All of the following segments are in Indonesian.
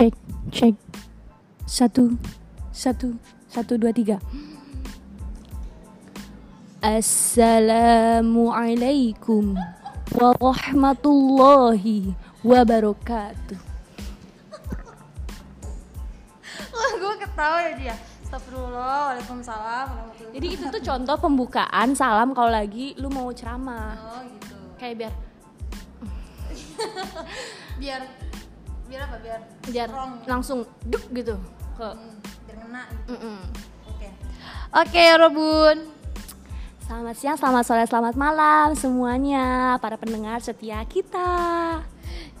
cek cek. Satu satu satu dua tiga. Assalamualaikum warahmatullahi wabarakatuh. Wah, gue ketawa ya dia. Astagfirullah, Waalaikumsalam, warahmatullahi Jadi itu tuh contoh pembukaan salam kalau lagi lu mau ceramah. Oh gitu. Kayak biar Biar biar apa? Biar biar strong. langsung duk gitu ke Hmm, biar ngena gitu. Oke. Oke, Robun. Selamat siang, selamat sore, selamat malam semuanya para pendengar setia kita.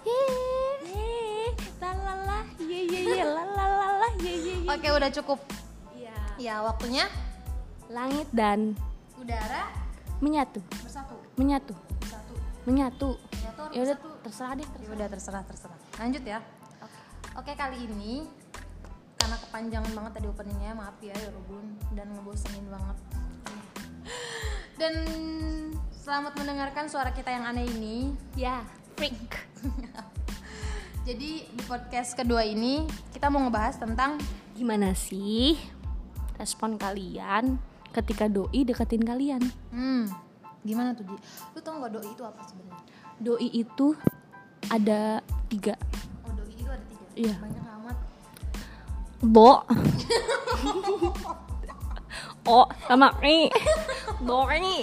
Yeay, lalala, ye ye ye, lalala, ye ye ye. Oke, udah cukup. Iya. Ya, waktunya Langit dan udara menyatu, bersatu. menyatu, Bersatu. menyatu. Menyatu Ya udah, terserah deh. Ya udah terserah terserah. Lanjut ya. Oke kali ini karena kepanjangan banget tadi openingnya maaf ya ya Robun dan ngebosenin banget. Dan selamat mendengarkan suara kita yang aneh ini. Ya, freak. Jadi di podcast kedua ini kita mau ngebahas tentang Gimana sih respon kalian ketika doi deketin kalian? hmm gimana tuh Ji? Lu tau gak doi itu apa sebenarnya? Doi itu ada tiga. Oh doi itu ada tiga. Iya. Banyak amat. Bo. oh, sama ini. Doi.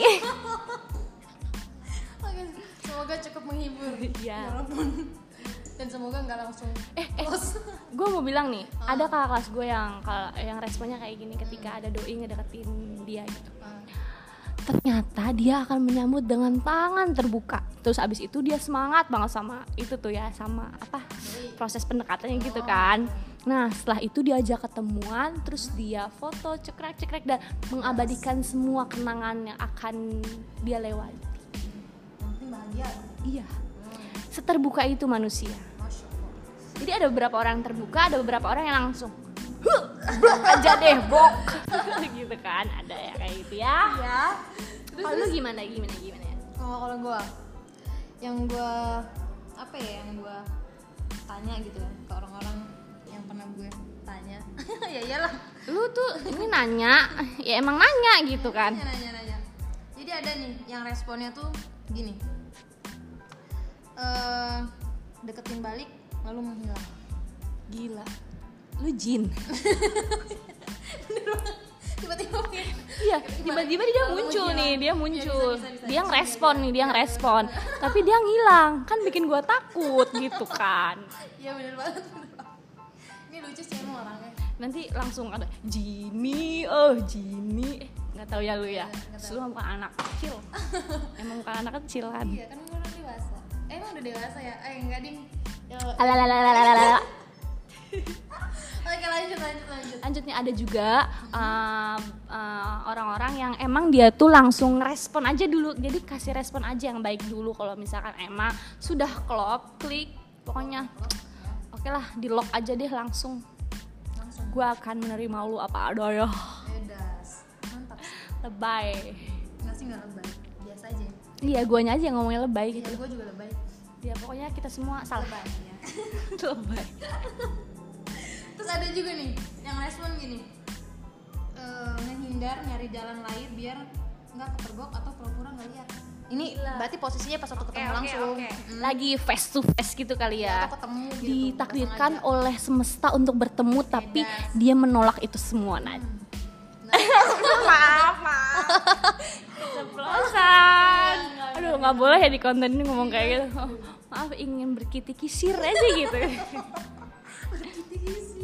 Oke, semoga cukup menghibur. Iya. Ya. Dan semoga nggak langsung Eh, eh, gue mau bilang nih, ada kakak kelas gue yang yang responnya kayak gini ketika ada doi ngedeketin dia gitu. Ah. Ternyata dia akan menyambut dengan tangan terbuka. Terus abis itu dia semangat banget sama itu tuh ya, sama apa proses pendekatannya gitu kan. Nah setelah itu diajak ketemuan, terus dia foto cekrek-cekrek dan mengabadikan semua kenangan yang akan dia lewati. Iya, seterbuka itu manusia. Jadi ada beberapa orang terbuka, ada beberapa orang yang langsung "Huh, blok aja deh, bok. gitu kan, ada ya kayak gitu ya. Ya. Kalau lu gimana, gimana, gimana ya? Kalau kalau gue, yang gue apa ya yang gue tanya gitu ya ke orang-orang yang pernah gue tanya. ya iyalah. Lu tuh ini nanya, ya emang nanya gitu kan. Nanya nanya nanya. Jadi ada nih yang responnya tuh gini. eh deketin balik lalu menghilang. Gila, lu jin. Iya tiba-tiba dia muncul nih dia iya, muncul. dia ngerespon nih dia ngerespon. Tapi dia ngilang. Kan bikin gue takut gitu kan. Iya benar banget ini lucu sih emang orangnya. Nanti langsung ada Jimmy oh Jimmy. Eh, nggak tahu ya lu ya. Iya, lu emang anak kecil. Emang bukan anak kecil kan iya kan gue udah dewasa. Eh, emang udah dewasa ya? Eh enggak ding alalalalalalala Oke lanjut lanjut lanjut. Lanjut nih ada juga um, uh, orang-orang yang emang dia tuh langsung respon aja dulu, jadi kasih respon aja yang baik dulu kalau misalkan emang sudah klop, klik, pokoknya oke lah di lock aja deh langsung. Langsung. Gue akan menerima lu apa adanya. Edas. Mantap. Lebay. Enggak sih enggak lebay. Biasa aja. Iya, guanya aja yang ngomongnya lebay Iya, gitu. gue juga lebay. Ya pokoknya kita semua salah. Lebay ya. lebay. Terus ada juga nih yang respon gini. Eh, ngehindar nyari jalan lain biar nggak kepergok atau pura-pura nggak lihat. Ini berarti posisinya pas waktu ketemu langsung. Mm. Lagi face to face gitu kali ya. Atau ketemu gitu. Ditakdirkan oleh semesta untuk bertemu tapi Bebas. dia menolak itu semua Nah, Nah, maaf, maaf. Ceplosan. Aduh, nggak boleh ya di konten ini ngomong kayak gitu. Oh, maaf, ingin berkiti-kisir aja gitu. kisir.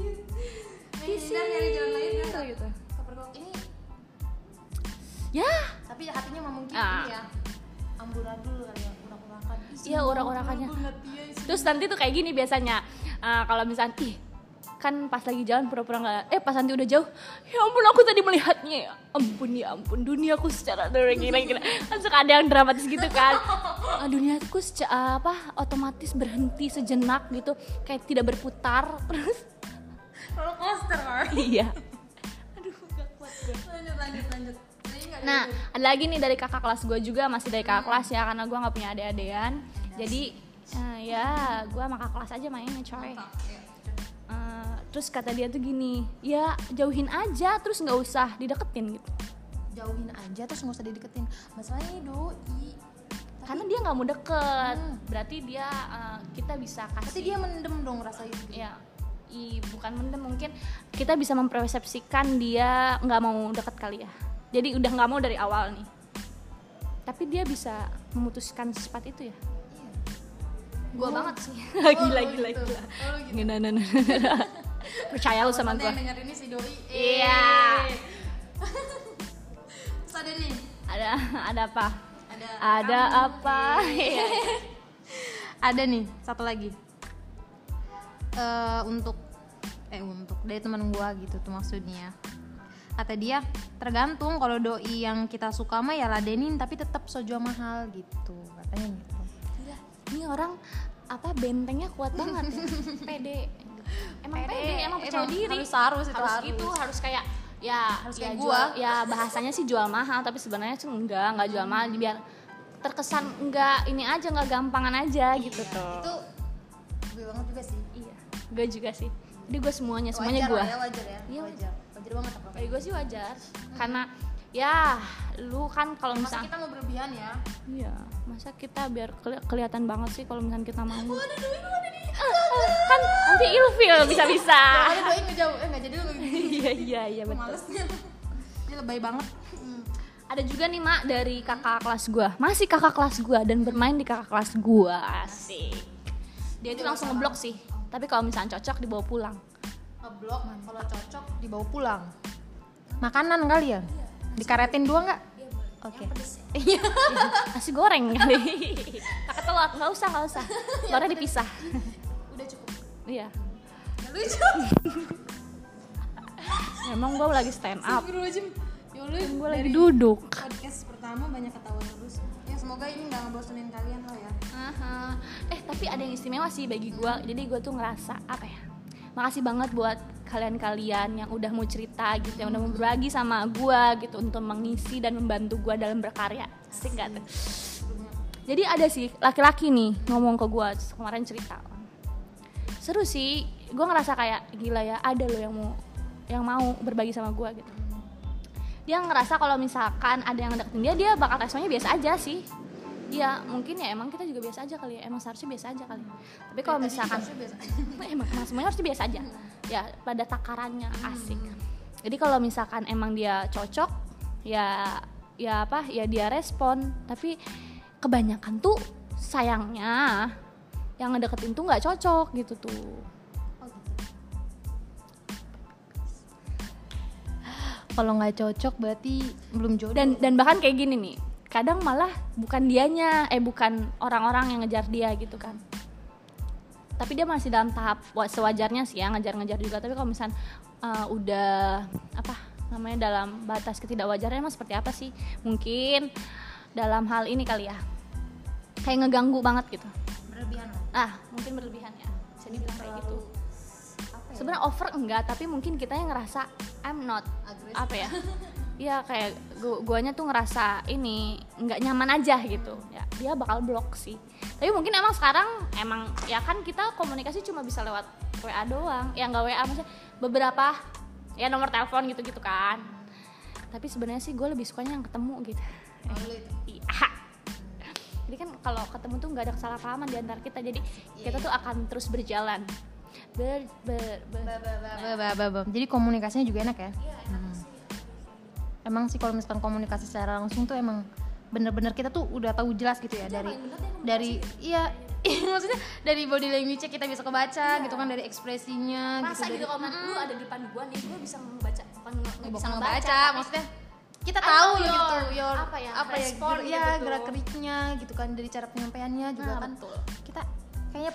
Ngehindar nyari jalan lain gitu. kepergok. Ini Ya, tapi hatinya mah mungkin Ah. ini ya amburadul kali ya urak-urakan Iya, urak-urakannya. terus nanti tuh kayak gini biasanya. Eh, kalau misalnya ih kan pas lagi jalan pura-pura nggak eh pas nanti udah jauh ya ampun aku tadi melihatnya ya ampun ya ampun duniaku secara dari gila gila kan suka ada yang dramatis gitu kan Ah, duniaku secara apa otomatis berhenti sejenak gitu kayak tidak berputar terus roller coaster kan iya. Lanjut lanjut lanjut. Jadi nggak nah ada- lagi nih dari kakak kelas gue juga masih dari kakak kelas ya karena gue nggak punya adik-adikan. Jadi eh, ya gue sama kakak kelas aja mainnya coy. Ya. terus kata dia tuh gini ya jauhin aja terus nggak usah dideketin gitu. Jauhin aja terus nggak usah dideketin. Masalahnya doi karena dia nggak mau deket. Hmm. berarti dia eh, kita bisa kasih Berarti dia mendem dong rasa itu. Ya i, bukan mendem mungkin kita bisa mempersepsikan dia nggak mau deket kali ya jadi udah nggak mau dari awal nih tapi dia bisa memutuskan secepat itu ya Iya. gua Oh. banget sih Oh, gila oh gila gitu. gila Oh, gitu. Nah, nah, nah. percaya lu sama gua yang denger ini si doi Iya. Eh. Terus ada nih ada ada apa ada ada kamu. apa Iya. ada nih satu lagi Eh untuk eh untuk dari teman gua gitu tuh maksudnya. Kata dia tergantung kalau doi yang kita suka mah ya ladenin tapi tetap sojo mahal gitu katanya gitu. Gila, ini orang apa bentengnya kuat banget ya. Pede. Emang Pede, pede, emang percaya emang diri. harus- harus itu harus harus. gitu harus kayak ya Harus ya kayak jual. gua. ya bahasanya sih jual mahal tapi sebenarnya tuh enggak enggak jual mahal. Biar terkesan enggak ini aja enggak gampangan aja gitu Iya, tuh. Itu gue banget juga sih. Iya gue juga sih jadi gue semuanya semuanya wajar gue lah ya wajar ya. Iya, wajar. Wajar. Banget apa gue sih wajar. Karena ya lu kan kalau misalnya kita mau berlebihan ya? Iya masa kita biar keli- kelihatan banget sih kalau misalnya kita mau. ada ada nih kan nanti ilfil bisa-bisa. Ada doi ngejauh eh nggak jadi lu. Iya iya iya betul. Malesnya. Dia lebay banget. Hmm. ada juga nih mak dari kakak kelas gua. Masih kakak kelas gua dan bermain di kakak kelas gua asik. Dia itu langsung ngeblok sih tapi kalau misalnya cocok dibawa pulang. Ngeblok kalau cocok dibawa pulang. Makanan kali ya? Dikaretin dua nggak? Oke. iya. Nasi goreng kali. Pakai telur nggak usah nggak usah. Telurnya dipisah. Udah cukup. Iya. Ya lucu. Emang gua lagi stand up. Ya gua lagi dari duduk. podcast pertama banyak ketawa terus semoga ini nggak ngebosenin kalian lah ya Aha. Eh tapi ada yang istimewa sih bagi gue. Jadi gue tuh ngerasa apa ya? Makasih banget buat kalian-kalian yang udah mau cerita gitu, yang udah mau berbagi sama gue gitu untuk mengisi dan membantu gue dalam berkarya. Asik gak tuh? Jadi ada sih laki-laki nih ngomong ke gue kemarin cerita. Seru sih. Gue ngerasa kayak gila ya. Ada loh yang mau yang mau berbagi sama gue gitu. Dia ngerasa kalau misalkan ada yang deketin dia, dia bakal responnya biasa aja sih. Iya mungkin ya emang kita juga biasa aja kali ya. Emang seharusnya biasa aja kali. Tapi kalau Tadi misalkan biasa. emang, emang semuanya harusnya biasa aja. Ya pada takarannya asik. Jadi kalau misalkan emang dia cocok ya ya apa ya dia respon. Tapi kebanyakan tuh sayangnya yang ngedeketin tuh nggak cocok gitu tuh kalau nggak cocok berarti belum jodoh. Dan dan bahkan kayak gini nih kadang malah bukan dianya eh bukan orang-orang yang ngejar dia gitu kan. Tapi dia masih dalam tahap wa- sewajarnya sih ya ngejar-ngejar juga. Tapi kalau misal uh, udah apa namanya dalam batas ketidakwajarnya emang seperti apa sih? Mungkin dalam hal ini kali ya. Kayak ngeganggu banget gitu. Berlebihan. Lah ah mungkin berlebihan ya. Bisa dibilang kayak gitu? Sebenarnya over enggak tapi mungkin kita yang ngerasa I'm not Agresif. apa ya? Iya kayak gu guanya tuh ngerasa ini nggak nyaman aja gitu. Ya dia bakal blok sih. Tapi mungkin emang sekarang emang ya kan kita komunikasi cuma bisa lewat WA doang. Ya nggak WA maksudnya beberapa ya nomor telepon gitu gitu kan. Tapi sebenarnya sih gue lebih sukanya yang ketemu gitu. Oh, iya. Jadi kan kalau ketemu tuh nggak ada kesalahpahaman di antara kita. Jadi kita tuh akan terus berjalan ber ber, ber- Ba, ba, ba, ba, ba, ba, ba. jadi komunikasinya juga enak ya Hmm. emang sih kalau misalkan komunikasi secara langsung tuh emang bener-bener kita tuh udah tahu jelas gitu ya dari dari iya maksudnya dari body language kita bisa kebaca gitu kan dari ekspresinya masa gitu, gitu kalau lu ada di depan gua nih gua bisa membaca bukan nggak bisa tapi maksudnya kita I tahu know gitu your- apa ya, apa ya respon ya gitu. gerak geriknya gitu kan dari cara penyampaiannya juga Nah, kan betul. kita kayaknya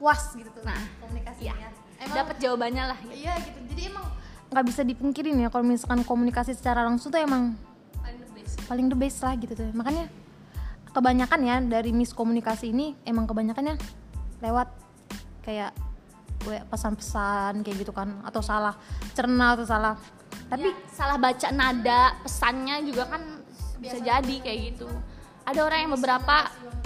puas gitu tuh Nah, komunikasinya. iya. emang dapat jawabannya lah gitu. iya gitu. Jadi emang nggak bisa dipungkirin ya kalau misalkan komunikasi secara langsung tuh emang paling the best. paling the best lah gitu tuh. Makanya kebanyakan ya dari miskomunikasi ini emang kebanyakannya lewat kayak we- pesan-pesan kayak gitu kan atau salah cerna atau salah. Tapi tapi salah baca nada pesannya juga kan bisa jadi kayak gitu ada orang yang beberapa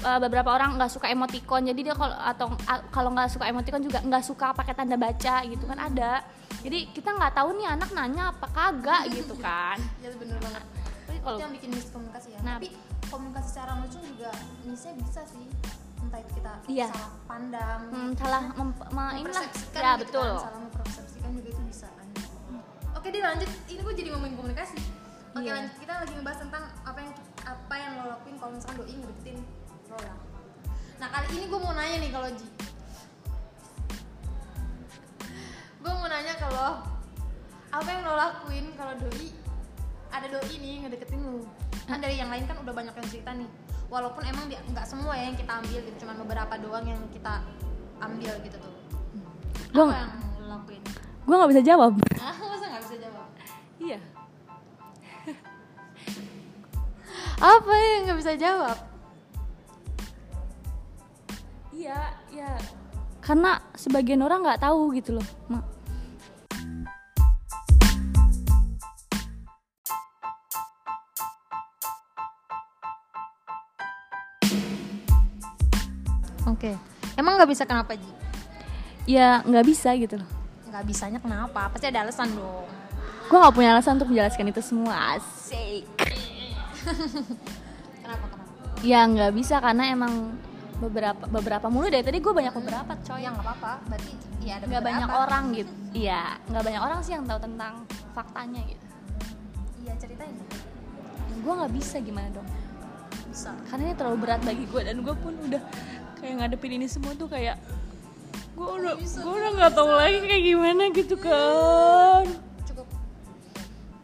uh, beberapa orang nggak suka emoticon jadi dia kalau atau kalau nggak suka emoticon juga nggak suka pakai tanda baca gitu kan ada. Jadi kita nggak tahu nih anak nanya apa kagak gitu kan. Ya bener banget. Tapi kalau yang bikin miskomunikasi ya. Nah. tapi komunikasi secara langsung juga misnya bisa sih. Entah itu kita Iya. salah pandang hmm, salah mem- mempersepsikan ya gitu betul. kan, salah mempersepsikan juga itu bisa kan. Oke deh lanjut. Ini gue jadi ngomongin komunikasi. Oke Iya. lanjut. Kita lagi ngebahas tentang apa yang apa yang lo lakuin kalau misalkan doi ngedeketin lo lah. Nah kali ini gue mau nanya nih kalau Ji. Gue mau nanya kalau apa yang lo lakuin kalau doi ada doi nih ngedeketin lo? Kan dari yang lain kan udah banyak yang cerita nih. Walaupun emang nggak semua ya yang kita ambil gitu cuman beberapa doang yang kita ambil gitu tuh. Gua- apa yang lo lakuin? Gue nggak bisa jawab. Ah masa nggak bisa jawab? Iya apa yang nggak bisa jawab? Iya iya. Karena sebagian orang nggak tahu gitu loh mak oke. Emang nggak bisa kenapa Ji? Ya nggak bisa gitu loh. Nggak bisanya kenapa? Pasti ada alasan dong. Gue nggak punya alasan untuk menjelaskan itu semua. Asik kenapa kenapa? Ya nggak bisa karena emang beberapa beberapa mulu dari tadi gue banyak beberapa coy. Ya nggak apa-apa. Berarti ya ada nggak banyak orang gitu. Iya nggak banyak orang sih yang tahu tentang faktanya gitu. Iya ceritain. Gue nggak bisa gimana dong? Bisa. Karena ini terlalu berat bagi gue dan gue pun udah kayak ngadepin ini semua tuh kayak gue udah gue udah nggak tahu lagi kayak gimana gitu kan. Cukup.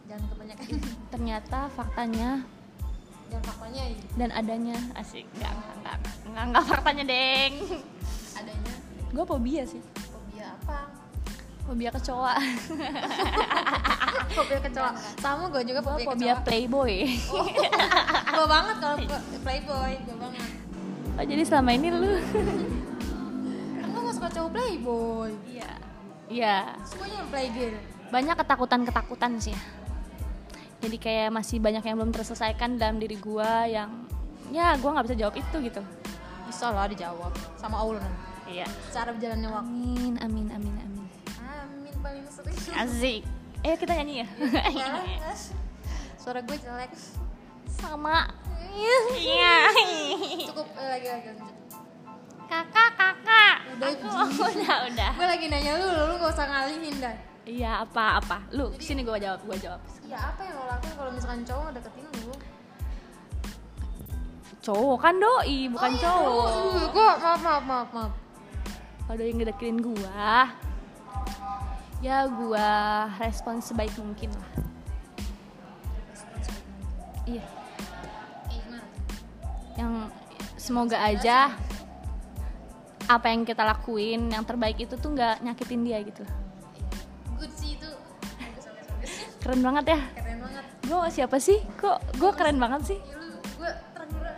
Jangan kebanyakan. Ternyata faktanya dan faktanya ya, dan adanya asik nggak nggak nggak nggak, nggak faktanya deng. Adanya? Gue fobia sih. Fobia apa? Fobia kecoa fobia kecoa sama gue juga fobia, fobia kecoa playboy. Gue banget kalau playboy gue banget. Oh, jadi selama ini lu? Kan gue gak suka cowok playboy. Iya. Iya. Semuanya yang playgirl. Banyak ketakutan ketakutan sih. Jadi kayak masih banyak yang belum terselesaikan dalam diri gua yang ya gua nggak bisa jawab itu gitu. Bisa lah dijawab sama Allah. Nanti iya. Secara berjalannya waktu. Amin amin amin amin. Amin paling sering asik. Eh kita nyanyi ya? Ya, suara gue jelek. Sama. Iya. Cukup eh, lagi lagi kakak kakak. Udah, Aku- udah udah. Gue lagi nanya lu lu gak usah ngalihin dah iya apa apa? Lu sini gua jawab gua jawab. Ya apa yang lo lakuin kalau misalkan cowok ngedeketin lu? Cowok kan doi bukan cowok. Uh, gue maaf maaf maaf maaf. Kalau doi ngedeketin gua ya gua respon sebaik mungkin lah. Iya. Yang semoga aja apa yang kita lakuin yang terbaik itu tuh nggak nyakitin dia gitu. good keren banget ya. Keren banget. Gue siapa sih? Kok gue keren banget sih? Ya, gue terkira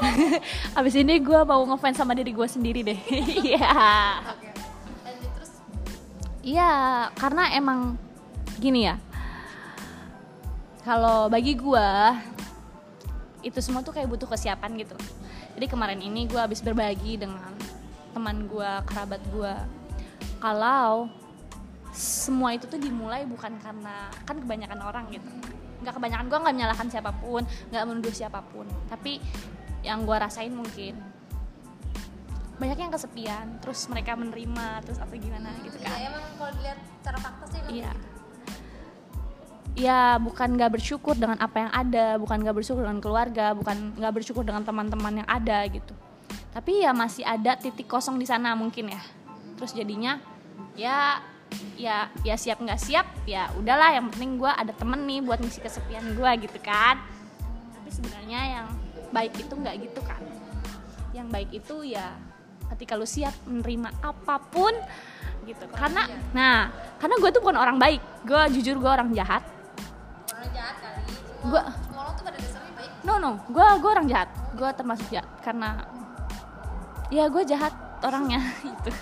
abis ini gue mau ngefans sama diri gue sendiri deh. Iya. Terus? Iya karena emang gini ya. Kalau bagi gue itu semua tuh kayak butuh kesiapan gitu. Jadi kemarin ini gue habis berbagi dengan teman gue kerabat gue kalau semua itu tuh dimulai bukan karena kan kebanyakan orang gitu nggak kebanyakan gue nggak menyalahkan siapa pun nggak menuduh siapa pun tapi yang gue rasain mungkin banyak yang kesepian terus mereka menerima terus apa gimana gitu kan ya emang kalau dilihat cara fakta sih Iya. Ya bukan nggak bersyukur dengan apa yang ada, bukan nggak bersyukur dengan keluarga, bukan nggak bersyukur dengan teman-teman yang ada gitu. Tapi ya masih ada titik kosong di sana mungkin ya. Terus jadinya ya ya ya siap nggak siap ya udahlah yang penting gue ada temen nih buat ngisi kesepian gue gitu kan. Tapi sebenarnya yang baik itu nggak gitu kan. Yang baik itu ya ketika lu siap menerima apa pun gitu. Karena nah karena gue tuh bukan orang baik, gue jujur gue orang jahat. orang jahat kali semua orang tuh pada dasarnya baik No no, gue gue orang jahat. Gue termasuk jahat karena ya gue jahat orangnya gitu.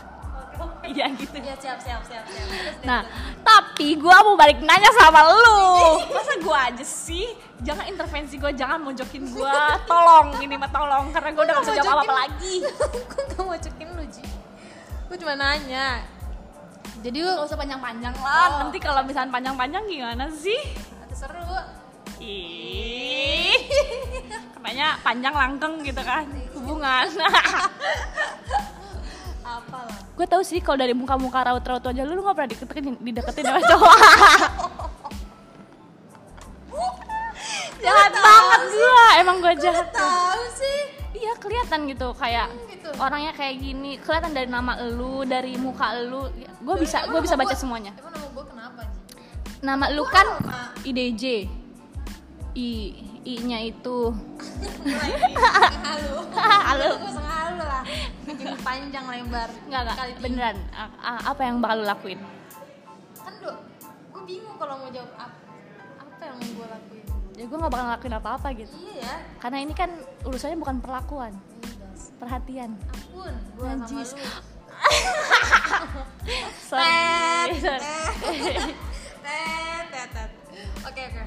Iya gitu. Iya siap siap siap siap. Nah, tapi gue mau balik nanya sama lu. Masa gue aja sih? Jangan intervensi gue, jangan mojokin gue. Tolong, ini mah tolong karena gue udah gak bisa jawab apa-apa lagi. gue gak mau cekin lu Ji. Gue cuma nanya. Jadi lu Gak usah panjang-panjang lah. Oh. Nanti kalau misalnya panjang-panjang gimana sih? Nanti seru. Ih, katanya panjang langgeng gitu kan hubungan. Gue tahu sih kalau dari muka-muka raut-raut aja lu, lu gak pernah dideketin, dideketin sama cowok. jahat banget gue, emang gue jahat. Tahu sih. Iya kelihatan gitu kayak Hmm, gitu. orangnya kayak gini, kelihatan dari nama lu, dari muka lu. Gue bisa, gue bisa baca semuanya. Emang nama gue kenapa? Nama lu kan. IDJ. I I-nya itu Halo. Halo. Halo lah. Bikin panjang lebar. Enggak enggak beneran. Apa yang bakal lu lakuin? Kan do, gue bingung kalau mau jawab apa, apa yang gue lakuin. Ya gue gak bakal ngelakuin apa-apa gitu. Iya ya. Karena ini kan urusannya bukan perlakuan, perhatian. Ampun, gue sama lu. Sorry. Tet, tet, tet, tet. Oke oke.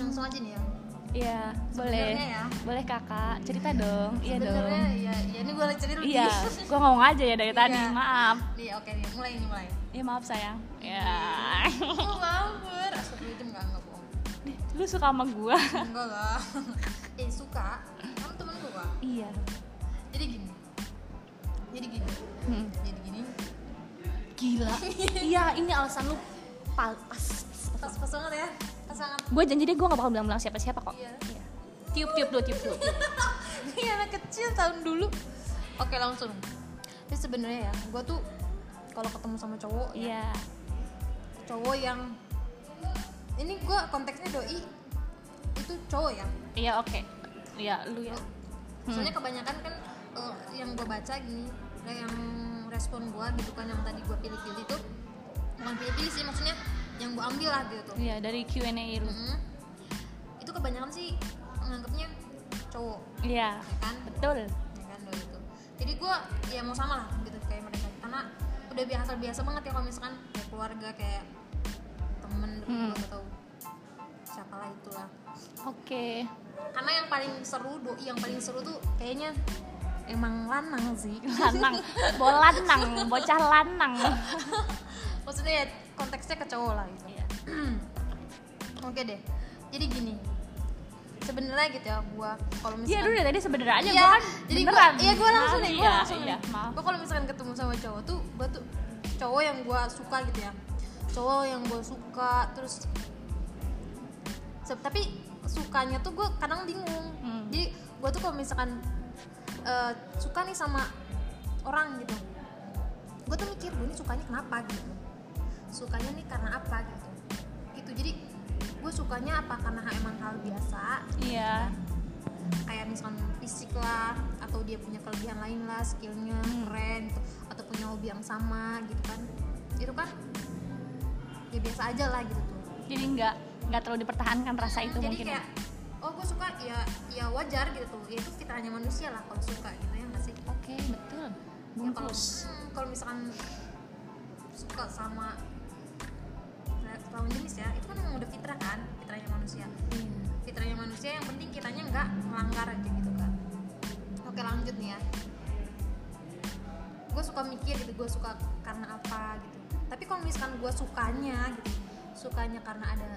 Langsung aja nih ya. Iya, boleh. Ya. Boleh kakak, cerita dong. Iya dong. Sebenarnya ya, ya ini gue cerita dulu. Iya, gue ngomong aja ya dari tadi, Iya. maaf. Nih oke nih, mulai nih mulai. Ya maaf sayang. Ya. Oh mampir, astagfirullahaladzim enggak enggak bohong. Nih, Lu suka sama gue? Enggak lah. Eh suka, kamu temen gue. iya. Jadi gini. Jadi gini. Hmm. Jadi gini. Gila. iya, ini alasan lu pas. Pas pas banget ya. Gue janji deh gue gak bakal bilang-bilang siapa-siapa kok. Iya. Tiup-tiup dulu, tiup dulu. Ini anak kecil tahun dulu. Oke langsung. Tapi sebenarnya ya, gue tuh kalau ketemu sama cowok, ya, Iya. cowok yang ini gue konteksnya doi itu cowok ya. Iya, oke. Iya, lu ya. Hmm. Soalnya kebanyakan kan eh, yang gue baca gini, yang respon gue gitu kan yang tadi gue pilih-pilih tuh bukan pilih-pilih sih maksudnya yang gue ambil lah gitu. Iya, dari Q&A lu. Mm-mm. Itu kebanyakan sih menganggapnya cowok, Iya, ya kan? betul. ya kan doi itu jadi gue ya mau sama lah gitu kayak mereka karena udah biasa biasa banget ya kalau misalkan kayak keluarga kayak temen Hmm. hmm. atau siapalah itulah Oke. karena yang paling seru doi yang paling seru tuh kayaknya emang lanang sih Lanang, bolanang, bocah lanang. maksudnya ya konteksnya ke cowok lah gitu Iya. oke deh jadi gini sebenarnya gitu ya gua kalau Iya, misalkan lu dari tadi sebenarnya aja Iya, kan jadi gua, iya gue langsung nih, gue iya, langsung iya, nih. Gue kalau misalkan ketemu sama cowok tuh, gue tuh cowok yang gue suka gitu ya, cowok yang gue suka, terus tapi sukanya tuh gue kadang bingung. Hmm. Jadi gue tuh kalau misalkan eh, suka nih sama orang gitu, gue tuh mikir gue nih sukanya kenapa gitu, sukanya nih karena apa gitu, gitu. Jadi gue sukanya apa karena emang hal biasa Iya. kayak misalkan fisik lah atau dia punya kelebihan lain lah skillnya Hmm. keren gitu, atau punya hobi yang sama gitu kan itu kan ya biasa aja lah gitu tuh Jadi nggak nggak terlalu dipertahankan rasa itu jadi mungkin. ya. kayak oh gue suka ya ya wajar gitu tuh ya itu fitrahnya manusia lah kalau suka gitu ya nggak sih Oke, betul. ya kalau hmm, kalau misalkan suka sama lawan jenis ya itu kan emang udah fitrah kan fitrahnya manusia Iya. fitrahnya manusia yang penting kitanya nggak melanggar aja gitu kan oke lanjut nih ya gue suka mikir gitu gue suka karena apa gitu tapi kalau misalkan gue sukanya gitu sukanya karena ada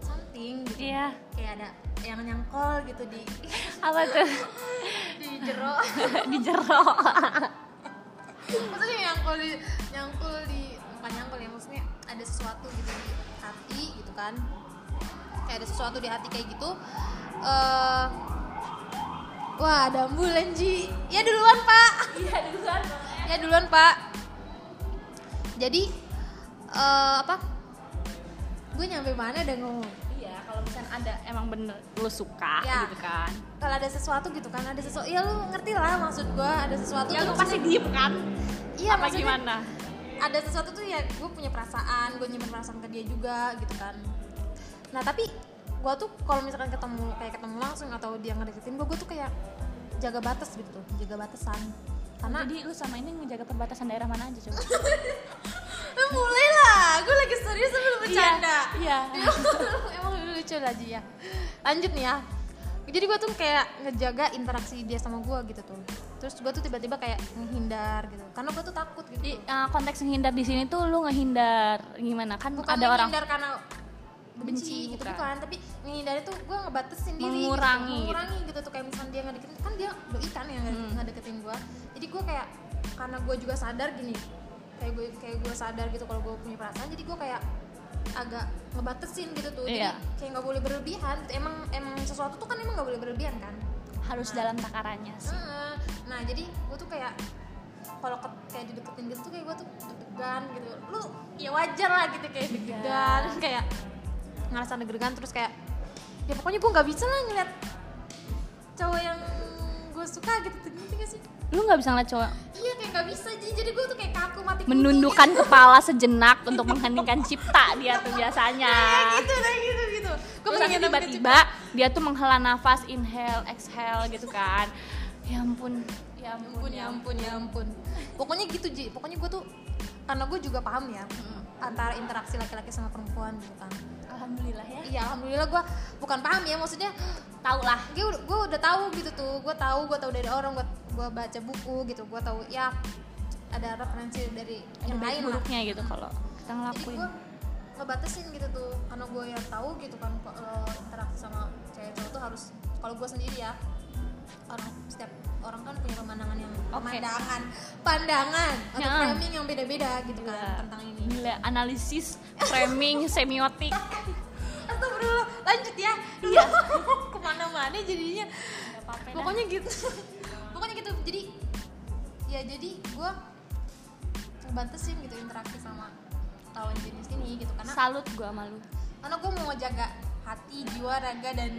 something gitu Iya. kayak ada yang nyangkol gitu di Apa tuh? di jero di jerok. maksudnya nyangkul di nyangkul di bukan nyangkul ya maksudnya ada sesuatu gitu di hati gitu kan kayak ada sesuatu di hati kayak gitu eh wah ada ambulan Ji ya duluan pak Iya, duluan. ya duluan pak jadi eh apa gue nyampe mana udah ngomong Iya, kalau misalnya ada emang bener lu suka Ya. gitu kan. kalau ada sesuatu gitu kan ada sesuatu ya lu ngerti lah maksud gue ada sesuatu Ya lu pasti diem kan? iya Apa maksudnya gimana? Ada sesuatu tuh ya gue punya perasaan gue nyimpen perasaan ke dia juga gitu kan. Nah tapi gue tuh kalau misalkan ketemu kayak ketemu langsung atau dia ngedeketin gue gue tuh kayak jaga batas gitu tuh jaga batasan. Karena Jadi lu sama ini ngejaga perbatasan daerah mana aja coba? Mulai lah gue lagi serius sambil bercanda. Iya. emang lucu lah Ji, ya. Lanjut nih ya. Jadi gue tuh kayak ngejaga interaksi dia sama gue gitu tuh terus gue tuh tiba-tiba kayak menghindar gitu karena gue tuh takut gitu Di uh, konteks menghindar di sini tuh lu ngehindar gimana? Kan bukan ada orang menghindar karena Benci, benci gitu bukan. bukan tapi menghindar itu gue ngebatasin diri Mengurangi gitu. gitu. mengurangi gitu. tuh kayak misalnya dia nggak deketin kan dia doi kan yang Hmm. nggak deketin gue jadi gue kayak karena gue juga sadar gini kayak gue kayak gue sadar gitu kalau gue punya perasaan jadi gue kayak agak ngebatasin gitu tuh Iya. jadi kayak nggak boleh berlebihan emang emang sesuatu tuh kan emang nggak boleh berlebihan kan harus dalam takarannya sih. Heeh. Nah jadi gue tuh kayak kalau ke- kayak dideketin gitu tuh kayak gue tuh deg-degan gitu. Lu ya wajar lah gitu kayak deg-degan kayak ngerasa deg-degan terus kayak ya pokoknya gue nggak bisa lah ngeliat cowok yang gue suka gitu tuh ngerti gak sih? Lu nggak bisa ngeliat cowok iya kayak nggak bisa Ji. jadi gue tuh kayak kaku mati kutu menundukkan kepala sejenak untuk mengheningkan cipta dia tuh biasanya. gitu nah gitu gitu. Gue nanti tiba-tiba dia tuh menghela nafas, inhale, exhale gitu kan. Ya ampun, ya ampun, ya ampun ya ampun. Pokoknya gitu Ji. Pokoknya gue tuh karena gue juga paham ya antara interaksi laki-laki sama perempuan gitu kan. Alhamdulillah ya. iya alhamdulillah gue bukan paham ya maksudnya Tau lah. gue udah gue udah tahu gitu tuh. Gue tahu gue tahu dari orang gue gue baca buku gitu. Gue tahu ya ada referensi dari Ada yang lain lah. buruknya gitu kalau kita jadi ngelakuin. gue ngebatasin gitu tuh. Karena gue yang tahu gitu kan kalau interaksi sama cewek cowok tuh harus kalau gue sendiri ya orang setiap orang kan punya pemandangan yang Oke. pemandangan pandangan atau Ya. framing yang beda-beda gitu kan Gila. tentang ini Gila, analisis, framing, semiotik. Astagfirullah lanjut ya Iya. ke mana-mana jadinya apa-apa dah. pokoknya gitu pokoknya gitu jadi ya jadi gue batasin gitu interaksi sama lawan jenis ini gitu karena salut gua sama lu. karena gue mau jaga hati jiwa raga dan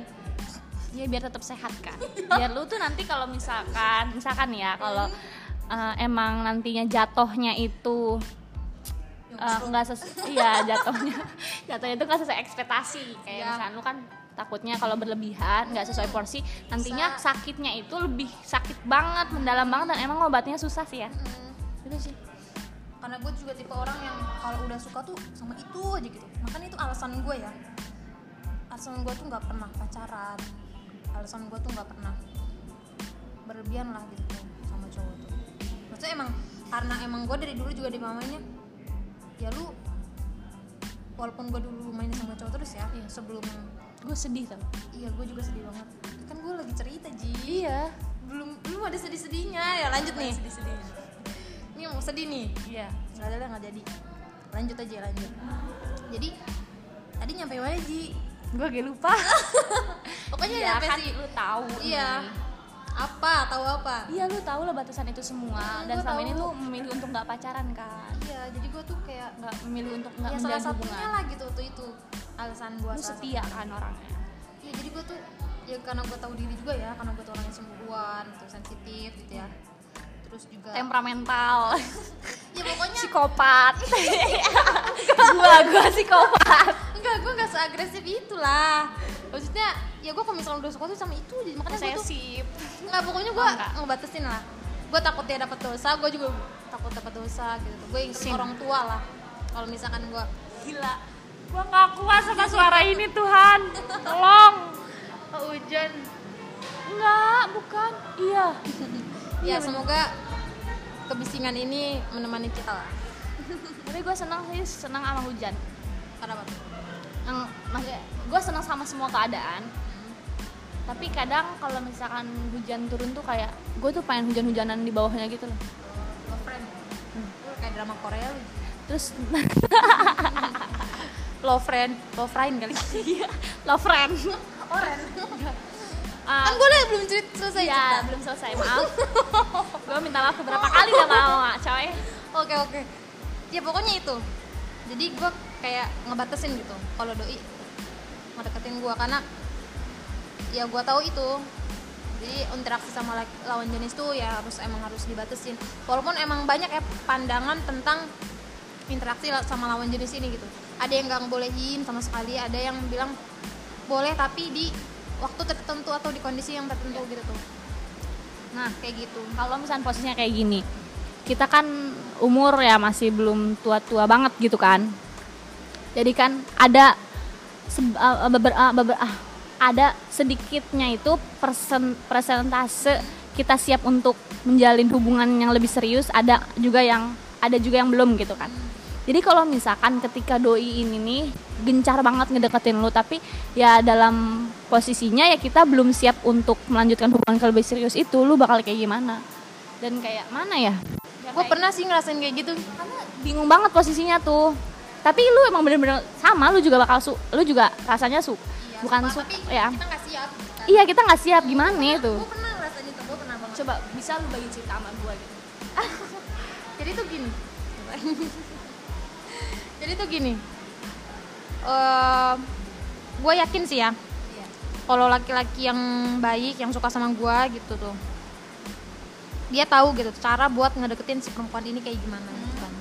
Ya biar tetap sehat kan. Biar lu tuh nanti kalau misalkan, misalkan ya kalau uh, emang nantinya jatuhnya itu uh, nggak ses iya jatuhnya jatuhnya itu nggak sesuai ekspektasi. Kayak Iya. misalkan lu kan takutnya kalau berlebihan nggak sesuai porsi nantinya Bisa. sakitnya itu lebih sakit banget mendalam banget dan emang obatnya susah sih ya. Hmm, itu sih. Karena gue juga tipe orang yang kalau udah suka tuh sama itu aja gitu. Makanya itu alasan gue ya. Alasan gue tuh nggak pernah pacaran alasan gue tuh nggak pernah berlebihan lah gitu sama cowok tuh. Maksudnya emang karena emang gue dari dulu juga di mamanya ya lu walaupun gue dulu main sama cowok terus ya Iya. sebelum gue sedih tau iya gue juga sedih banget. Kan gue lagi cerita ji. Iya. Belum belum ada sedih-sedihnya. Ya lanjut nih. Sedih sedih ini mau sedih nih. Iya. Nggak ada nggak jadi. Lanjut aja lanjut. Jadi tadi nyampe Ji gue gak lupa. Pokoknya iya nyampe kan sih. lu tahu. Iya. Nih. apa? Tahu apa? Iya lu tahu lah batasan itu semua. Hmm, dan selama tahu. ini lu memilih untuk nggak pacaran kan? Iya jadi gue tuh kayak nggak memilih untuk nggak ya salah satunya hubungan lah gitu tuh itu alasan gue lu setia kan orangnya? Iya jadi gue tuh ya karena gue tahu diri juga ya karena gue tuh orangnya cemburuan gitu sensitif gitu ya. Terus juga temperamental. Ya pokoknya psikopat. Gua gua psikopat enggak gue nggak seagresif itulah. Maksudnya ya gue kalau misalnya udah suka tuh sama itu jadi makanya gue tuh Enggak, pokoknya gue Oh, enggak. ngebatasin lah. Gue takut dia dapat dosa gue juga takut dapat dosa gitu. Gue inget Sin. orang tua lah kalau misalkan gue gila. Gua nggak kuat sama suara ini Tuhan. Tolong. Hujan. Enggak bukan. Iya. Ya semoga kebisingan ini menemani kita lah. Tapi gue senang sih senang sama hujan. Karena apa yang maksudnya gue senang sama semua keadaan. Tapi kadang kalau misalkan hujan turun tuh kayak gue tuh pengen hujan-hujanan di bawahnya gitu loh. Lo friend. Lu kayak drama Korea lu. Terus lo friend lo friend kali. Iya love friend. Oren. Ah, kan gue belum cerita selesai ya cerita. belum selesai maaf. Gue minta maaf beberapa kali gak mau coy. Oke oke. Ya pokoknya itu jadi gue kayak ngebatasin gitu kalau doi ngedeketin gue karena ya gue tahu itu. Jadi interaksi sama lawan jenis tuh ya harus emang harus dibatasin. Walaupun emang banyak ya pandangan tentang interaksi sama lawan jenis ini gitu. Ada yang nggak ngebolehin sama sekali ada yang bilang boleh tapi di waktu tertentu atau di kondisi yang tertentu gitu tuh. Nah, kayak gitu. Kalau misalnya posisinya kayak gini, kita kan umur ya masih belum tua-tua banget gitu kan. Jadi kan ada uh, beber- uh, beber- ah, ada sedikitnya itu persen persentase kita siap untuk menjalin hubungan yang lebih serius, ada juga yang ada juga yang belum gitu kan. Jadi kalau misalkan ketika doi ini nih gencar banget ngedeketin lu tapi ya dalam posisinya ya kita belum siap untuk melanjutkan hubungan ke lebih serius itu lu bakal kayak gimana? Dan kayak mana ya? Ya gue pernah sih ngerasain kayak gitu karena bingung banget posisinya tuh. Tapi lu emang bener-bener sama, lu juga bakal su, lu juga rasanya su, bukan su, tapi ya. kita nggak siap kan? Iya kita nggak siap gimana itu? gue pernah ngerasain itu gue pernah banget Coba bisa lu bagi cerita sama gua gitu. jadi tuh gini jadi tuh gini eh gue yakin sih ya Iya. kalau laki-laki yang baik yang suka sama gue gitu tuh dia tahu gitu cara buat ngedeketin si perempuan ini kayak gimana gitu kan.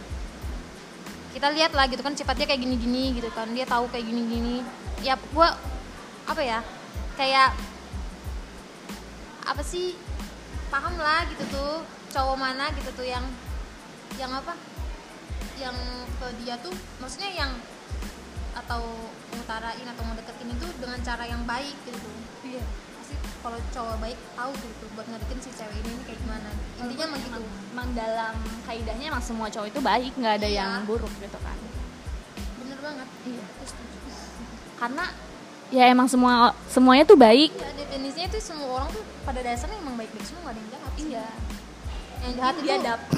Kita lihat lah gitu kan sifatnya kayak gini-gini gitu kan dia tahu kayak gini-gini. Ya gue apa ya kayak apa sih paham lah gitu tuh cowok mana gitu tuh yang yang apa yang ke dia tuh maksudnya yang atau ngutarain atau ngedeketin itu dengan cara yang baik gitu. Iya. Kalau cowok baik tahu gitu buat ngedeketin si cewek ini, ini kayak gimana intinya emang gitu Emang dalam kaidahnya emang semua cowok itu baik, nggak ada Iya. yang buruk gitu kan. bener banget Iya. Karena ya emang semua semuanya tuh baik. ya definisinya tuh semua orang tuh pada dasarnya emang baik-baik semua nggak ada yang jahat. Iya. yang jahat itu Biadab.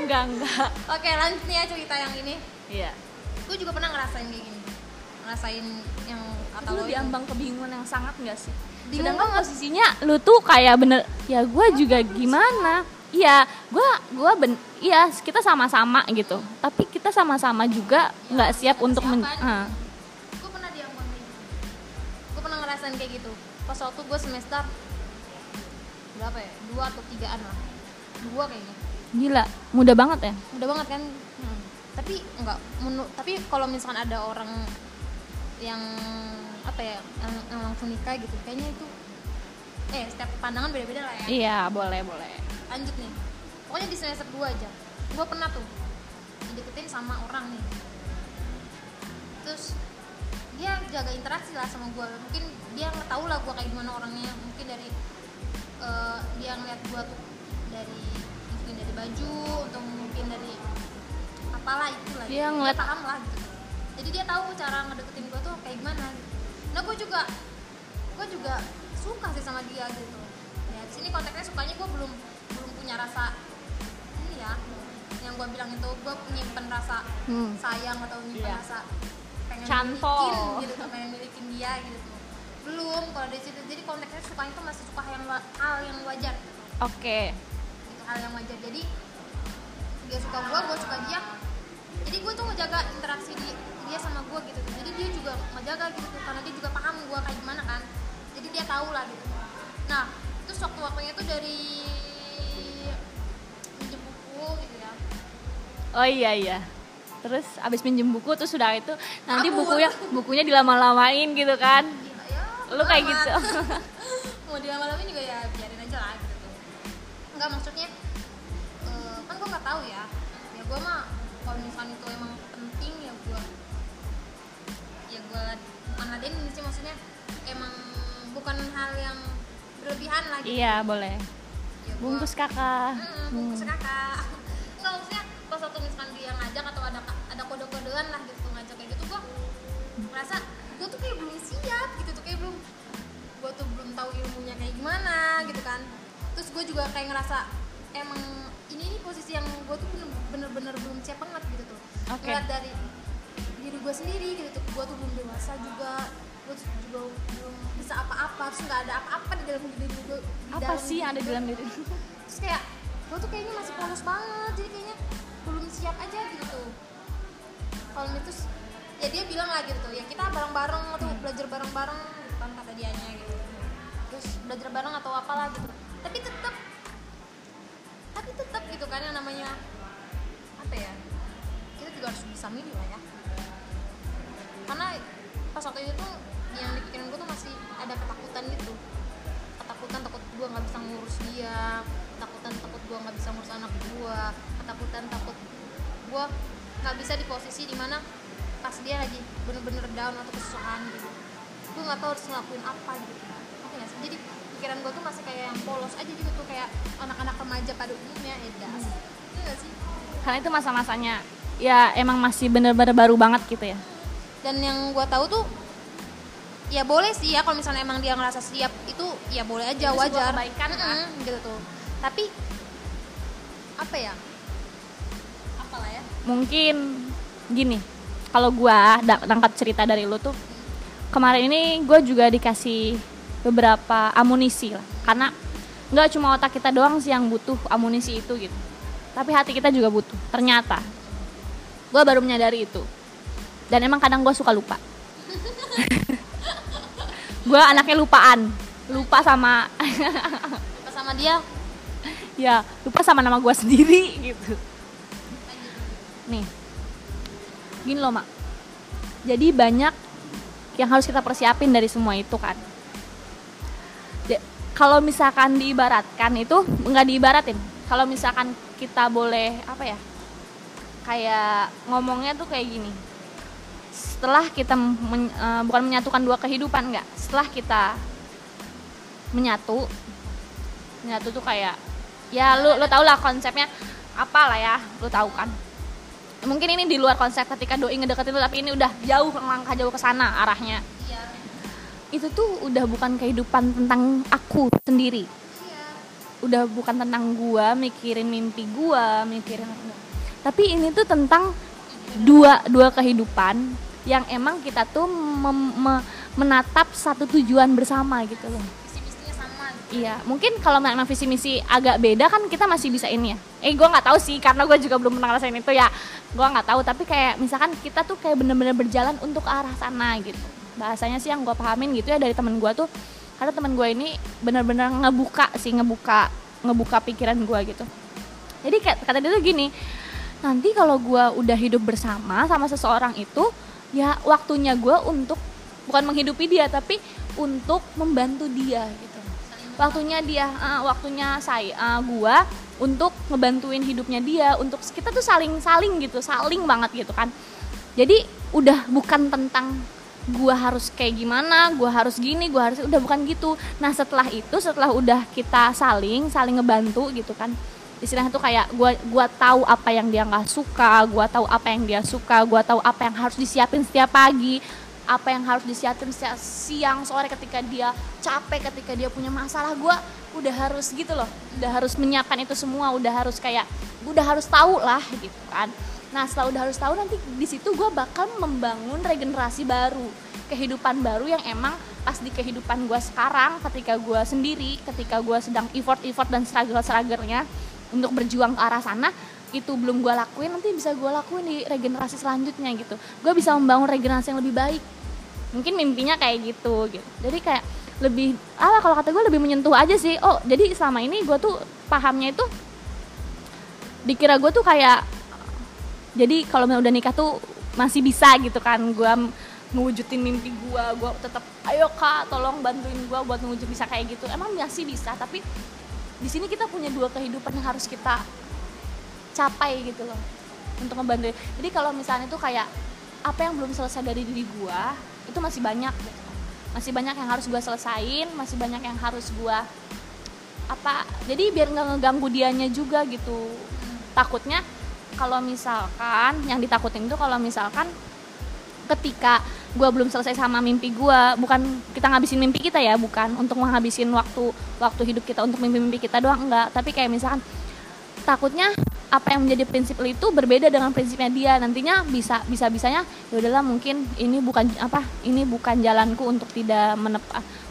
enggak enggak. oke lanjut nih ya cerita yang ini Iya. gue juga pernah ngerasain kayak gini ngerasain yang Kata lu diambang kebingungan yang sangat enggak sih? Bingung Sedangkan banget. posisinya lu tuh kayak bener ya gue juga gimana? Iya, gue gua ben iya kita sama-sama gitu. Tapi kita sama-sama juga nggak siap untuk men ah. gue pernah diambang gue pernah ngerasain kayak gitu pas waktu gue semester berapa ya dua atau tigaan lah dua kayaknya Gila, mudah banget ya. udah banget kan Hmm. tapi enggak tapi kalau misalkan ada orang yang apa ya yang, yang langsung nikah gitu. Kayaknya itu eh setiap pandangan beda-beda lah ya. Iya, boleh, boleh. lanjut nih. Pokoknya di semester 2 aja. Gue pernah tuh dideketin sama orang nih. Terus dia jaga interaksi lah sama gue mungkin dia nggak tahu lah gue kayak gimana orangnya. Mungkin dari eh, dia ngeliat gue tuh dari mungkin dari baju atau mungkin dari apalah itu lah Dia ngeliat- paham lah gitu jadi dia tahu cara ngedeketin gue tuh kayak gimana gitu. nah gue juga gue juga suka sih sama dia gitu ya di sini konteksnya sukanya gue belum belum punya rasa ini ya yang gue bilang itu gue nyimpen rasa Hmm. sayang atau nyimpen Iya. rasa pengen Canto. milikin gitu pengen milikin dia gitu belum kalau dari situ jadi konteksnya sukanya tuh masih suka yang hal yang wajar gitu Oke. gitu, hal yang wajar jadi dia suka gue gue suka dia jadi gue tuh ngejaga interaksi di, dia sama gue gitu jadi dia juga ngejaga gitu tuh karena dia juga paham gue kayak gimana kan jadi dia tahu lah gitu nah terus waktu waktunya tuh dari pinjem buku gitu ya Oh iya iya. Terus abis pinjem buku terus sudah itu nanti Kabur. bukunya bukunya dilama-lamain gitu kan. Gila, ya Lu kayak amat. gitu. mau dilama-lamain juga ya biarin aja lah gitu tuh enggak maksudnya eh, kan gue nggak tahu ya ya gue mah kalau misalnya itu emang penting ya gue ya gue ladenin sih maksudnya emang bukan hal yang berlebihan lah gitu Iya, boleh. ya, gua- Bungkus kakak. Mm, bungkus kakak nggak maksudnya pas waktu misalkan dia ngajak atau ada ada kode-kodean lah gitu ngajak kayak gitu gua merasa gua tuh kayak belum siap gitu tuh kayak belum gua tuh belum tahu ilmunya kayak gimana gitu kan terus gue juga kayak ngerasa emang ini nih posisi yang gue tuh bener- bener-bener belum siap banget gitu tuh. Oke. Ngeliat dari diri gue sendiri gitu tuh gue tuh belum dewasa juga gue juga belum bisa apa-apa terus nggak ada apa-apa di dalam diri gue Apa dalam sih yang ada di dalam diri? terus kayak gue tuh kayaknya masih polos banget jadi kayaknya belum siap aja gitu tuh. Kalau itu ya dia bilang lah gitu ya kita bareng-bareng atau belajar bareng-bareng gitu kan kata dianya gitu. Terus belajar bareng atau apalah gitu. Tapi tetap tapi tetap gitu kan yang namanya apa ya kita juga harus bisa milih lah ya. Karena pas waktu itu tuh yang dipikirin gue tuh masih ada ketakutan gitu. Gue nggak bisa ngurus dia ketakutan takut gue nggak bisa ngurus anak gue ketakutan takut gue nggak bisa di posisi di mana pas dia lagi bener-bener down atau kesusahan gitu. Gue nggak tahu harus ngelakuin apa gitu oke nggak sih? Jadi pikiran gue tuh masih kayak yang polos aja gitu tuh kayak anak-anak remaja pada umumnya edas Iya nggak sih? Karena itu masa-masanya ya emang masih bener-bener baru banget gitu ya. Dan yang gue tahu tuh ya boleh sih ya kalau misalnya emang dia ngerasa siap itu ya boleh aja Itu wajar. kebaikan, kan? Mm-mm, gitu tuh. Tapi apa ya? Apalah ya? Mungkin gini kalau da- nangkap cerita dari lu tuh kemarin ini gue juga dikasih beberapa amunisi lah. Karena nggak cuma otak kita doang sih yang butuh amunisi itu gitu. Tapi hati kita juga butuh. Ternyata gue baru menyadari itu. Dan emang kadang gue suka lupa. Gue anaknya lupaan. Lupa sama pas sama dia? Ya lupa sama nama gue sendiri gitu. Nih. Gini loh mak. Jadi banyak yang harus kita persiapin dari semua itu kan kalau misalkan diibaratkan itu nggak diibaratin. Kalau misalkan kita boleh apa ya kayak ngomongnya tuh kayak gini. Setelah kita men- eh, bukan menyatukan dua kehidupan nggak. Setelah kita menyatu menyatu tuh kayak ya lu lu tau lah konsepnya apa lah ya lu tahu kan. Mungkin ini di luar konsep ketika doi ngedeketin lu tapi ini udah jauh langkah jauh ke sana arahnya. Iya itu tuh udah bukan kehidupan tentang aku sendiri udah bukan tentang gua mikirin mimpi gua mikirin tapi ini tuh tentang dua dua kehidupan yang emang kita tuh mem- me- menatap satu tujuan bersama gitu loh visi misinya sama gitu. Iya, mungkin kalau memang visi misi agak beda kan kita masih bisa ini ya. Eh, gue nggak tahu sih karena gue juga belum pernah ngerasain itu ya. Gue nggak tahu, tapi kayak misalkan kita tuh kayak bener-bener berjalan untuk arah sana gitu. Bahasanya sih yang gue pahamin gitu ya dari temen gue tuh, karena temen gue ini bener-bener ngebuka sih, ngebuka ngebuka pikiran gue gitu. Jadi kayak kata dia tuh gini, nanti kalau gue udah hidup bersama sama seseorang itu, ya waktunya gue untuk bukan menghidupi dia tapi untuk membantu dia gitu. Waktunya dia eh, waktunya saya eh, gua untuk ngebantuin hidupnya dia untuk kita tuh saling saling gitu saling banget gitu kan. Jadi udah bukan tentang gua harus kayak gimana gua harus gini gua harus udah bukan gitu. Nah setelah itu setelah udah kita saling saling ngebantu gitu kan istilahnya tuh kayak gua gua tahu apa yang dia nggak suka gua tahu apa yang dia suka gua tahu apa yang harus disiapin setiap pagi apa yang harus disiapin setiap siang sore ketika dia capek ketika dia punya masalah gue udah harus gitu loh udah harus menyiapkan itu semua udah harus kayak udah harus tahu lah gitu kan nah setelah udah harus tahu nanti di situ gue bakal membangun regenerasi baru. Kehidupan baru yang emang pas di kehidupan gue sekarang ketika gue sendiri ketika gue sedang effort effort dan struggle strugglenya untuk berjuang ke arah sana itu belum gue lakuin nanti bisa gue lakuin di regenerasi selanjutnya gitu. Gue bisa membangun regenerasi yang lebih baik. Mungkin mimpinya kayak gitu gitu. Jadi kayak lebih ah kalau kata gue lebih menyentuh aja sih. Oh jadi selama ini gue tuh pahamnya itu dikira gue tuh kayak jadi kalau udah nikah tuh masih bisa gitu kan gue mewujudin mimpi gue gue tetap ayo kak tolong bantuin gue buat mewujud bisa kayak gitu. Emang masih bisa tapi di sini kita punya dua kehidupan yang harus kita capai gitu loh untuk ngebantu jadi kalau misalnya tuh kayak apa yang belum selesai dari diri gue itu masih banyak gitu. masih banyak yang harus gue selesain masih banyak yang harus gue apa jadi biar nggak ngeganggu dianya juga gitu. Takutnya kalau misalkan yang ditakutin itu kalau misalkan ketika gue belum selesai sama mimpi gue bukan kita ngabisin mimpi kita ya bukan untuk menghabisin waktu waktu hidup kita untuk mimpi-mimpi kita doang enggak. Tapi kayak misalkan takutnya apa yang menjadi prinsip lu itu berbeda dengan prinsipnya dia. Nantinya bisa bisa bisanya ya udahlah mungkin ini bukan apa ini bukan jalanku untuk tidak menep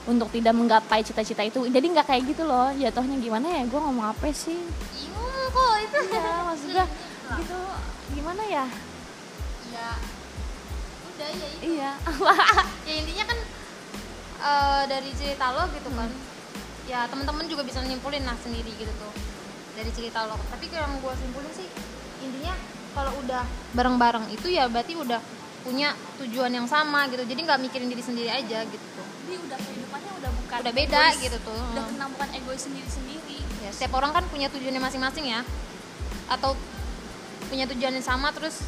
untuk tidak menggapai cita-cita itu. Jadi nggak kayak gitu loh. Jatuhnya gimana ya? Gue ngomong apa sih? Bingung kok itu. Ya maksud gue gitu gimana ya? Ya udah ya itu. Iya. Ya intinya kan eh, dari cerita lo gitu kan. Ya teman-teman juga bisa nyimpulin lah sendiri gitu tuh dari cerita lo. Tapi kalau yang gue simpulin sih intinya kalau udah bareng-bareng itu ya berarti udah punya tujuan yang sama gitu. Jadi nggak mikirin diri sendiri aja gitu. Tuh jadi udah kehidupannya udah bukan udah beda egois. gitu tuh. udah tentang bukan egois sendiri sendiri ya, setiap orang kan punya tujuannya masing-masing ya. Atau punya tujuan yang sama terus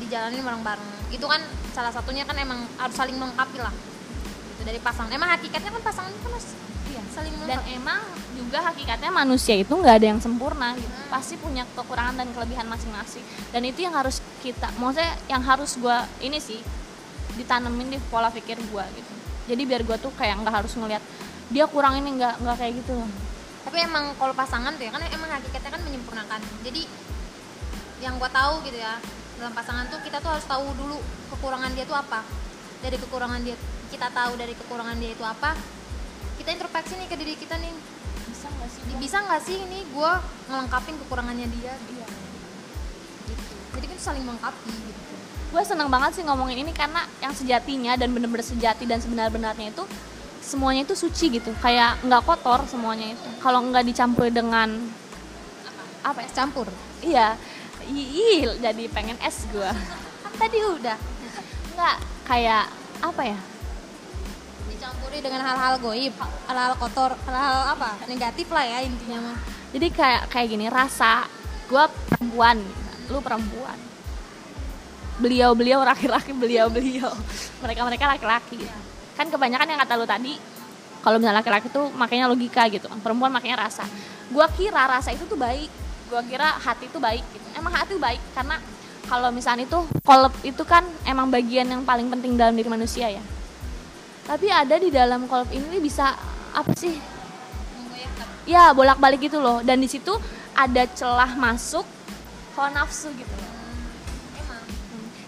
dijalanin bareng-bareng. Itu kan salah satunya kan emang harus saling melengkapi lah. Gitu dari pasangan. Emang hakikatnya kan pasangan itu kan harus iya saling dan melengkapi emang juga hakikatnya manusia itu nggak ada yang sempurna gitu. Pasti punya kekurangan dan kelebihan masing-masing. Dan itu yang harus kita maksudnya yang harus gua ini sih ditanemin di pola pikir gua gitu. Jadi biar gua tuh kayak nggak harus ngelihat dia kurang ini nggak nggak kayak gitu. Tapi emang kalau pasangan tuh ya kan emang hakikatnya kan menyempurnakan. Jadi yang gua tahu gitu ya dalam pasangan tuh kita tuh harus tahu dulu kekurangan dia tuh apa. Dari kekurangan dia kita tahu dari kekurangan dia itu apa kita introspeksi nih ke diri kita nih. Bisa nggak sih bisa nggak sih ini gua ngelengkapin kekurangannya dia? Iya. Gitu. Jadi kan saling melengkapi gitu. Gue seneng banget sih ngomongin ini karena yang sejatinya dan bener-bener sejati dan sebenar-benarnya itu semuanya itu suci gitu. Kayak nggak kotor semuanya itu. Kalau nggak dicampur dengan apa ya? Campur? Iya ih jadi pengen es gue kan tadi udah. Nggak kayak apa ya? Dicampuri dengan hal-hal goib hal-hal kotor hal-hal apa? Negatif lah ya intinya mah. Jadi kayak kayak gini rasa gue perempuan. Lu perempuan. Beliau beliau laki-laki beliau beliau mereka mereka laki-laki. Kan kebanyakan yang kata lu tadi kalau misalnya laki-laki tuh makanya logika gitu. Perempuan makanya rasa. Gue kira rasa itu tuh baik gue kira hati itu baik gitu. Emang hati itu baik karena kalau misalnya itu kolab itu kan emang bagian yang paling penting dalam diri manusia ya. Tapi ada di dalam kolab ini bisa apa sih? Ya bolak balik gitu loh. Dan di situ ada celah masuk hawa nafsu gitu. Loh emang.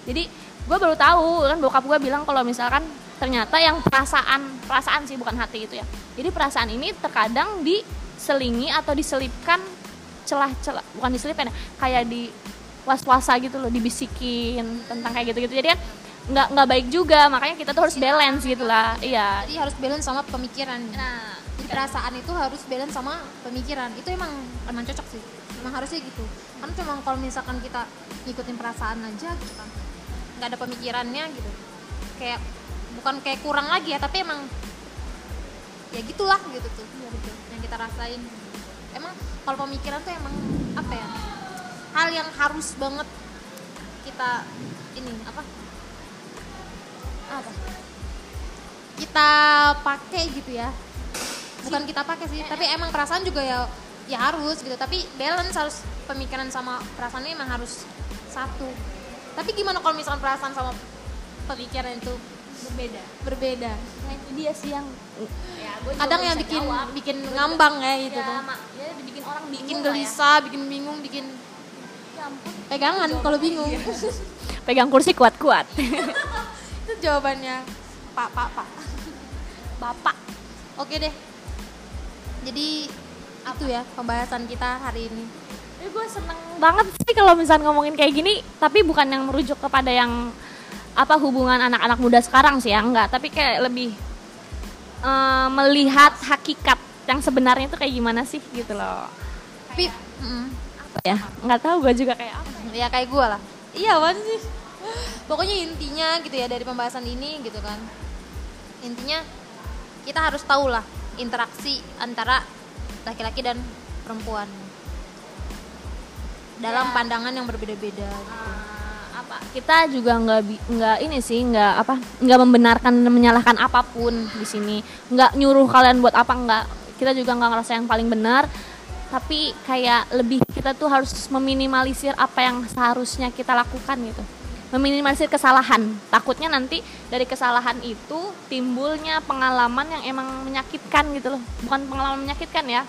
Jadi gue baru tahu kan bokap gue bilang kalau misalkan ternyata yang perasaan perasaan sih bukan hati itu ya. Jadi perasaan ini terkadang diselingi atau diselipkan celah-celah bukan diselipkan ya kayak di was-wasa gitu loh dibisikin tentang kayak gitu-gitu. Jadi kan nggak nggak baik juga makanya kita tuh harus balance gitu lah iya. jadi harus balance sama pemikiran. Nah. Jadi perasaan itu harus balance sama pemikiran. Itu emang emang cocok sih emang harusnya gitu. Kan cuma kalau misalkan kita ngikutin perasaan aja gitu kan nggak ada pemikirannya gitu. Kayak bukan kayak kurang lagi ya tapi emang ya gitulah gitu tuh yang kita rasain. Emang kalau pemikiran tuh emang apa ya? Hal yang harus banget kita ini apa? Apa? Kita pakai gitu ya. Bukan kita pakai sih tapi emang perasaan juga ya ya harus gitu. Tapi balance harus pemikiran sama perasaannya emang harus satu. Tapi gimana kalau misalkan perasaan sama pemikiran itu berbeda. Berbeda. Nah itu dia sih yang ya, kadang yang bikin jawab. bikin ngambang ya itu ya, tuh mak, ya bikin orang bingung bikin lah ya. gelisah bikin bingung bikin Ya ampun. pegangan kalau bingung. Pegang kursi kuat-kuat. Itu jawabannya pak pak pak. Bapak. Oke deh. Jadi itu ya pembahasan kita hari ini. Eh, gue seneng banget sih kalau misalnya ngomongin kayak gini tapi bukan yang merujuk kepada yang apa hubungan anak-anak muda sekarang sih? Ya enggak. Tapi kayak lebih eh, melihat hakikat yang sebenarnya itu kayak gimana sih gitu loh. Tapi mm, apa ya? Nggak tahu gue juga kayak apa. Ya kayak gue lah. Iya apaan sih? Pokoknya intinya gitu ya dari pembahasan ini gitu kan. Intinya kita harus tahu lah interaksi antara laki-laki dan perempuan. Dalam Ya. pandangan yang berbeda-beda gitu. Apa kita juga nggak nggak ini sih nggak apa nggak membenarkan menyalahkan apa pun di sini. Nggak nyuruh kalian buat apa nggak. Kita juga nggak ngerasa yang paling benar. Tapi kayak lebih kita tuh harus meminimalisir apa yang seharusnya kita lakukan gitu. Meminimalisir kesalahan. Takutnya nanti dari kesalahan itu timbulnya pengalaman yang emang menyakitkan gitu loh. Bukan pengalaman menyakitkan ya.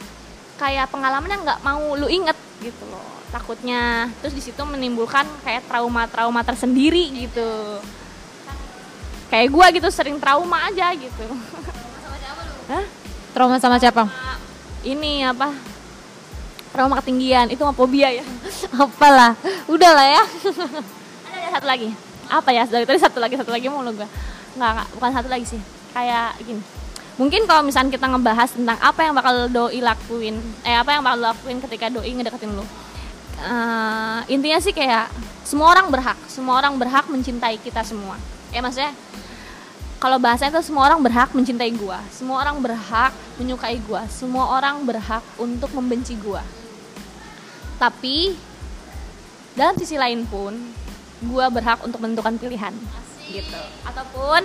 Kayak pengalaman yang nggak mau lu inget gitu loh takutnya. Terus di situ menimbulkan kayak trauma-trauma tersendiri gitu. Kayak gua gitu sering trauma aja gitu. Hah? trauma sama siapa? Ini apa? Trauma ketinggian itu mah fobia ya. Apalah udah lah ya. Ada ada satu lagi. Apa ya? Dari tadi satu lagi satu lagi mulu gua. Nggak nggak bukan satu lagi sih. Kayak gini. Mungkin kalau misalnya kita ngebahas tentang apa yang bakal doi lakuin eh apa yang bakal lo lakuin ketika doi ngedeketin lo Eh, intinya sih kayak semua orang berhak semua orang berhak mencintai kita semua. Ya maksudnya kalau bahasanya tuh semua orang berhak mencintai gua semua orang berhak menyukai gua semua orang berhak untuk membenci gua. Tapi dalam sisi lain pun gua berhak untuk menentukan pilihan gitu. Ataupun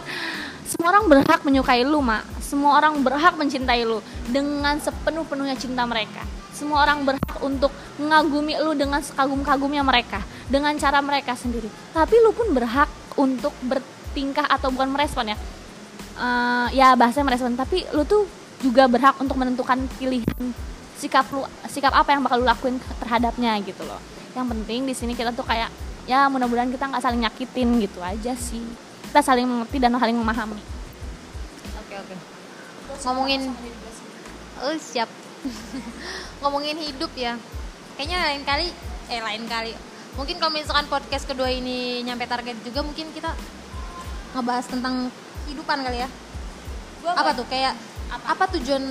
semua orang berhak menyukai lu mak. Semua orang berhak mencintai lu dengan sepenuh-penuhnya cinta mereka semua orang berhak untuk mengagumi lu dengan sekagum-kagumnya mereka dengan cara mereka sendiri. Tapi lu pun berhak untuk bertingkah atau bukan merespon ya. Eh, ya bahasanya merespon. Tapi lu tuh juga berhak untuk menentukan pilihan sikap lu sikap apa yang bakal lu lakuin terhadapnya gitu loh. Yang penting di sini kita tuh kayak ya mudah-mudahan kita nggak saling nyakitin gitu aja sih. Kita saling mengerti dan saling memahami. Oke oke. Ngomongin Oh siap. Ngomongin hidup ya. Kayaknya lain kali eh lain kali. Mungkin kalau misalkan podcast kedua ini nyampe target juga mungkin kita ngebahas tentang kehidupan kali ya. Apa tuh kayak apa, tujuan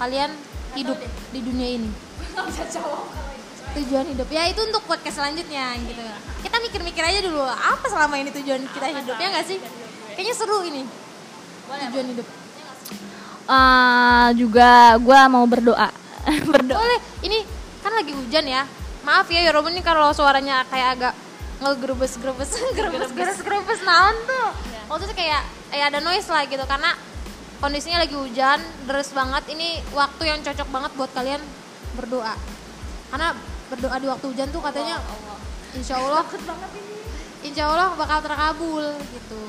kalian hidup di dunia ini? Tujuan hidup ya itu untuk podcast selanjutnya gitu. Kita mikir-mikir aja dulu apa selama ini tujuan kita hidup ya nggak sih? Kayaknya seru ini. Tujuan hidup. Eh, juga gua mau berdoa berdoa Boleh, ini kan lagi hujan ya. Maaf ya, ya Robin ini kalau suaranya kayak agak ngegerebes-gerebes, gerebes-gerebes naon tuh. Maksudnya kayak kayak ada noise lah gitu karena kondisinya lagi hujan, deras banget. Ini waktu yang cocok banget buat kalian berdoa. Karena berdoa di waktu hujan tuh katanya Insya Allah Insya Allah bakal terkabul gitu.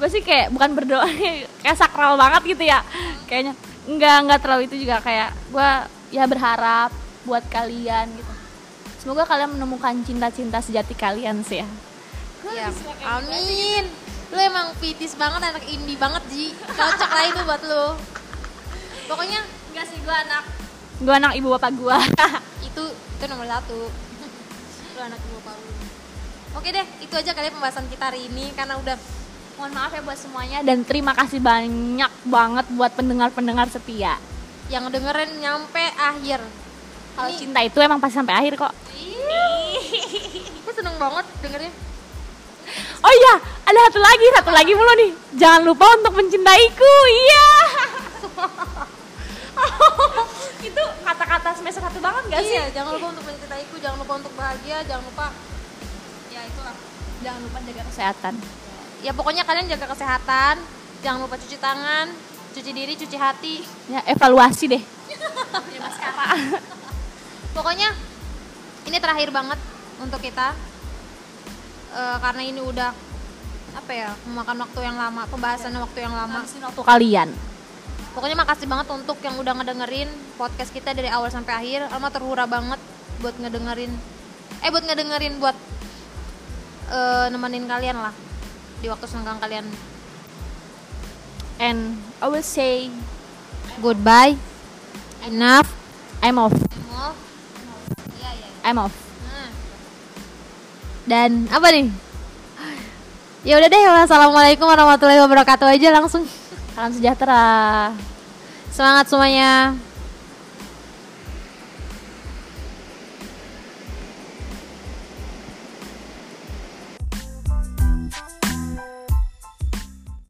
gue sih kayak bukan berdoa kayak sakral banget gitu ya kayaknya nggak nggak terlalu itu juga kayak gue ya berharap buat kalian gitu semoga kalian menemukan cinta-cinta sejati kalian sih ya Ya, amin. Lu emang pitis banget, anak indie banget Ji. Cocok lah itu buat lu. Pokoknya enggak sih gue anak gue anak ibu bapak gue itu itu nomor satu. Lu anak ibu bapak lu. Oke deh, itu aja kali pembahasan kita hari ini karena udah mohon maaf ya buat semuanya dan terima kasih banyak banget buat pendengar-pendengar setia. Yang dengerin nyampe akhir. kalau cinta itu emang pasti sampai akhir kok. Gue seneng banget dengerin. oh iya ada satu lagi satu lagi mulu nih. Jangan lupa untuk mencintaiku iya. Itu kata-kata semester satu banget gak sih? Iya, jangan lupa untuk mencintaiku, jangan lupa untuk bahagia, jangan lupa ya itulah. jangan lupa jaga kesehatan Ya pokoknya kalian jaga kesehatan, jangan lupa cuci tangan, cuci diri, cuci hati. ya evaluasi deh. Pokoknya ini terakhir banget untuk kita. Eh, karena ini udah apa ya memakan waktu yang lama, pembahasan waktu yang lama. Waktu kalian. Pokoknya makasih banget untuk yang udah ngedengerin podcast kita dari awal sampai akhir. Alma terhura banget buat ngedengerin, eh buat ngedengerin buat eh, nemenin kalian lah di waktu senggang kalian. and I will say Goodbye, enough, I'm off off. Iya iya. I'm off Nah. Dan apa nih? Ya udah deh, wassalamualaikum warahmatullahi wabarakatuh aja langsung. salam sejahtera Semangat semuanya.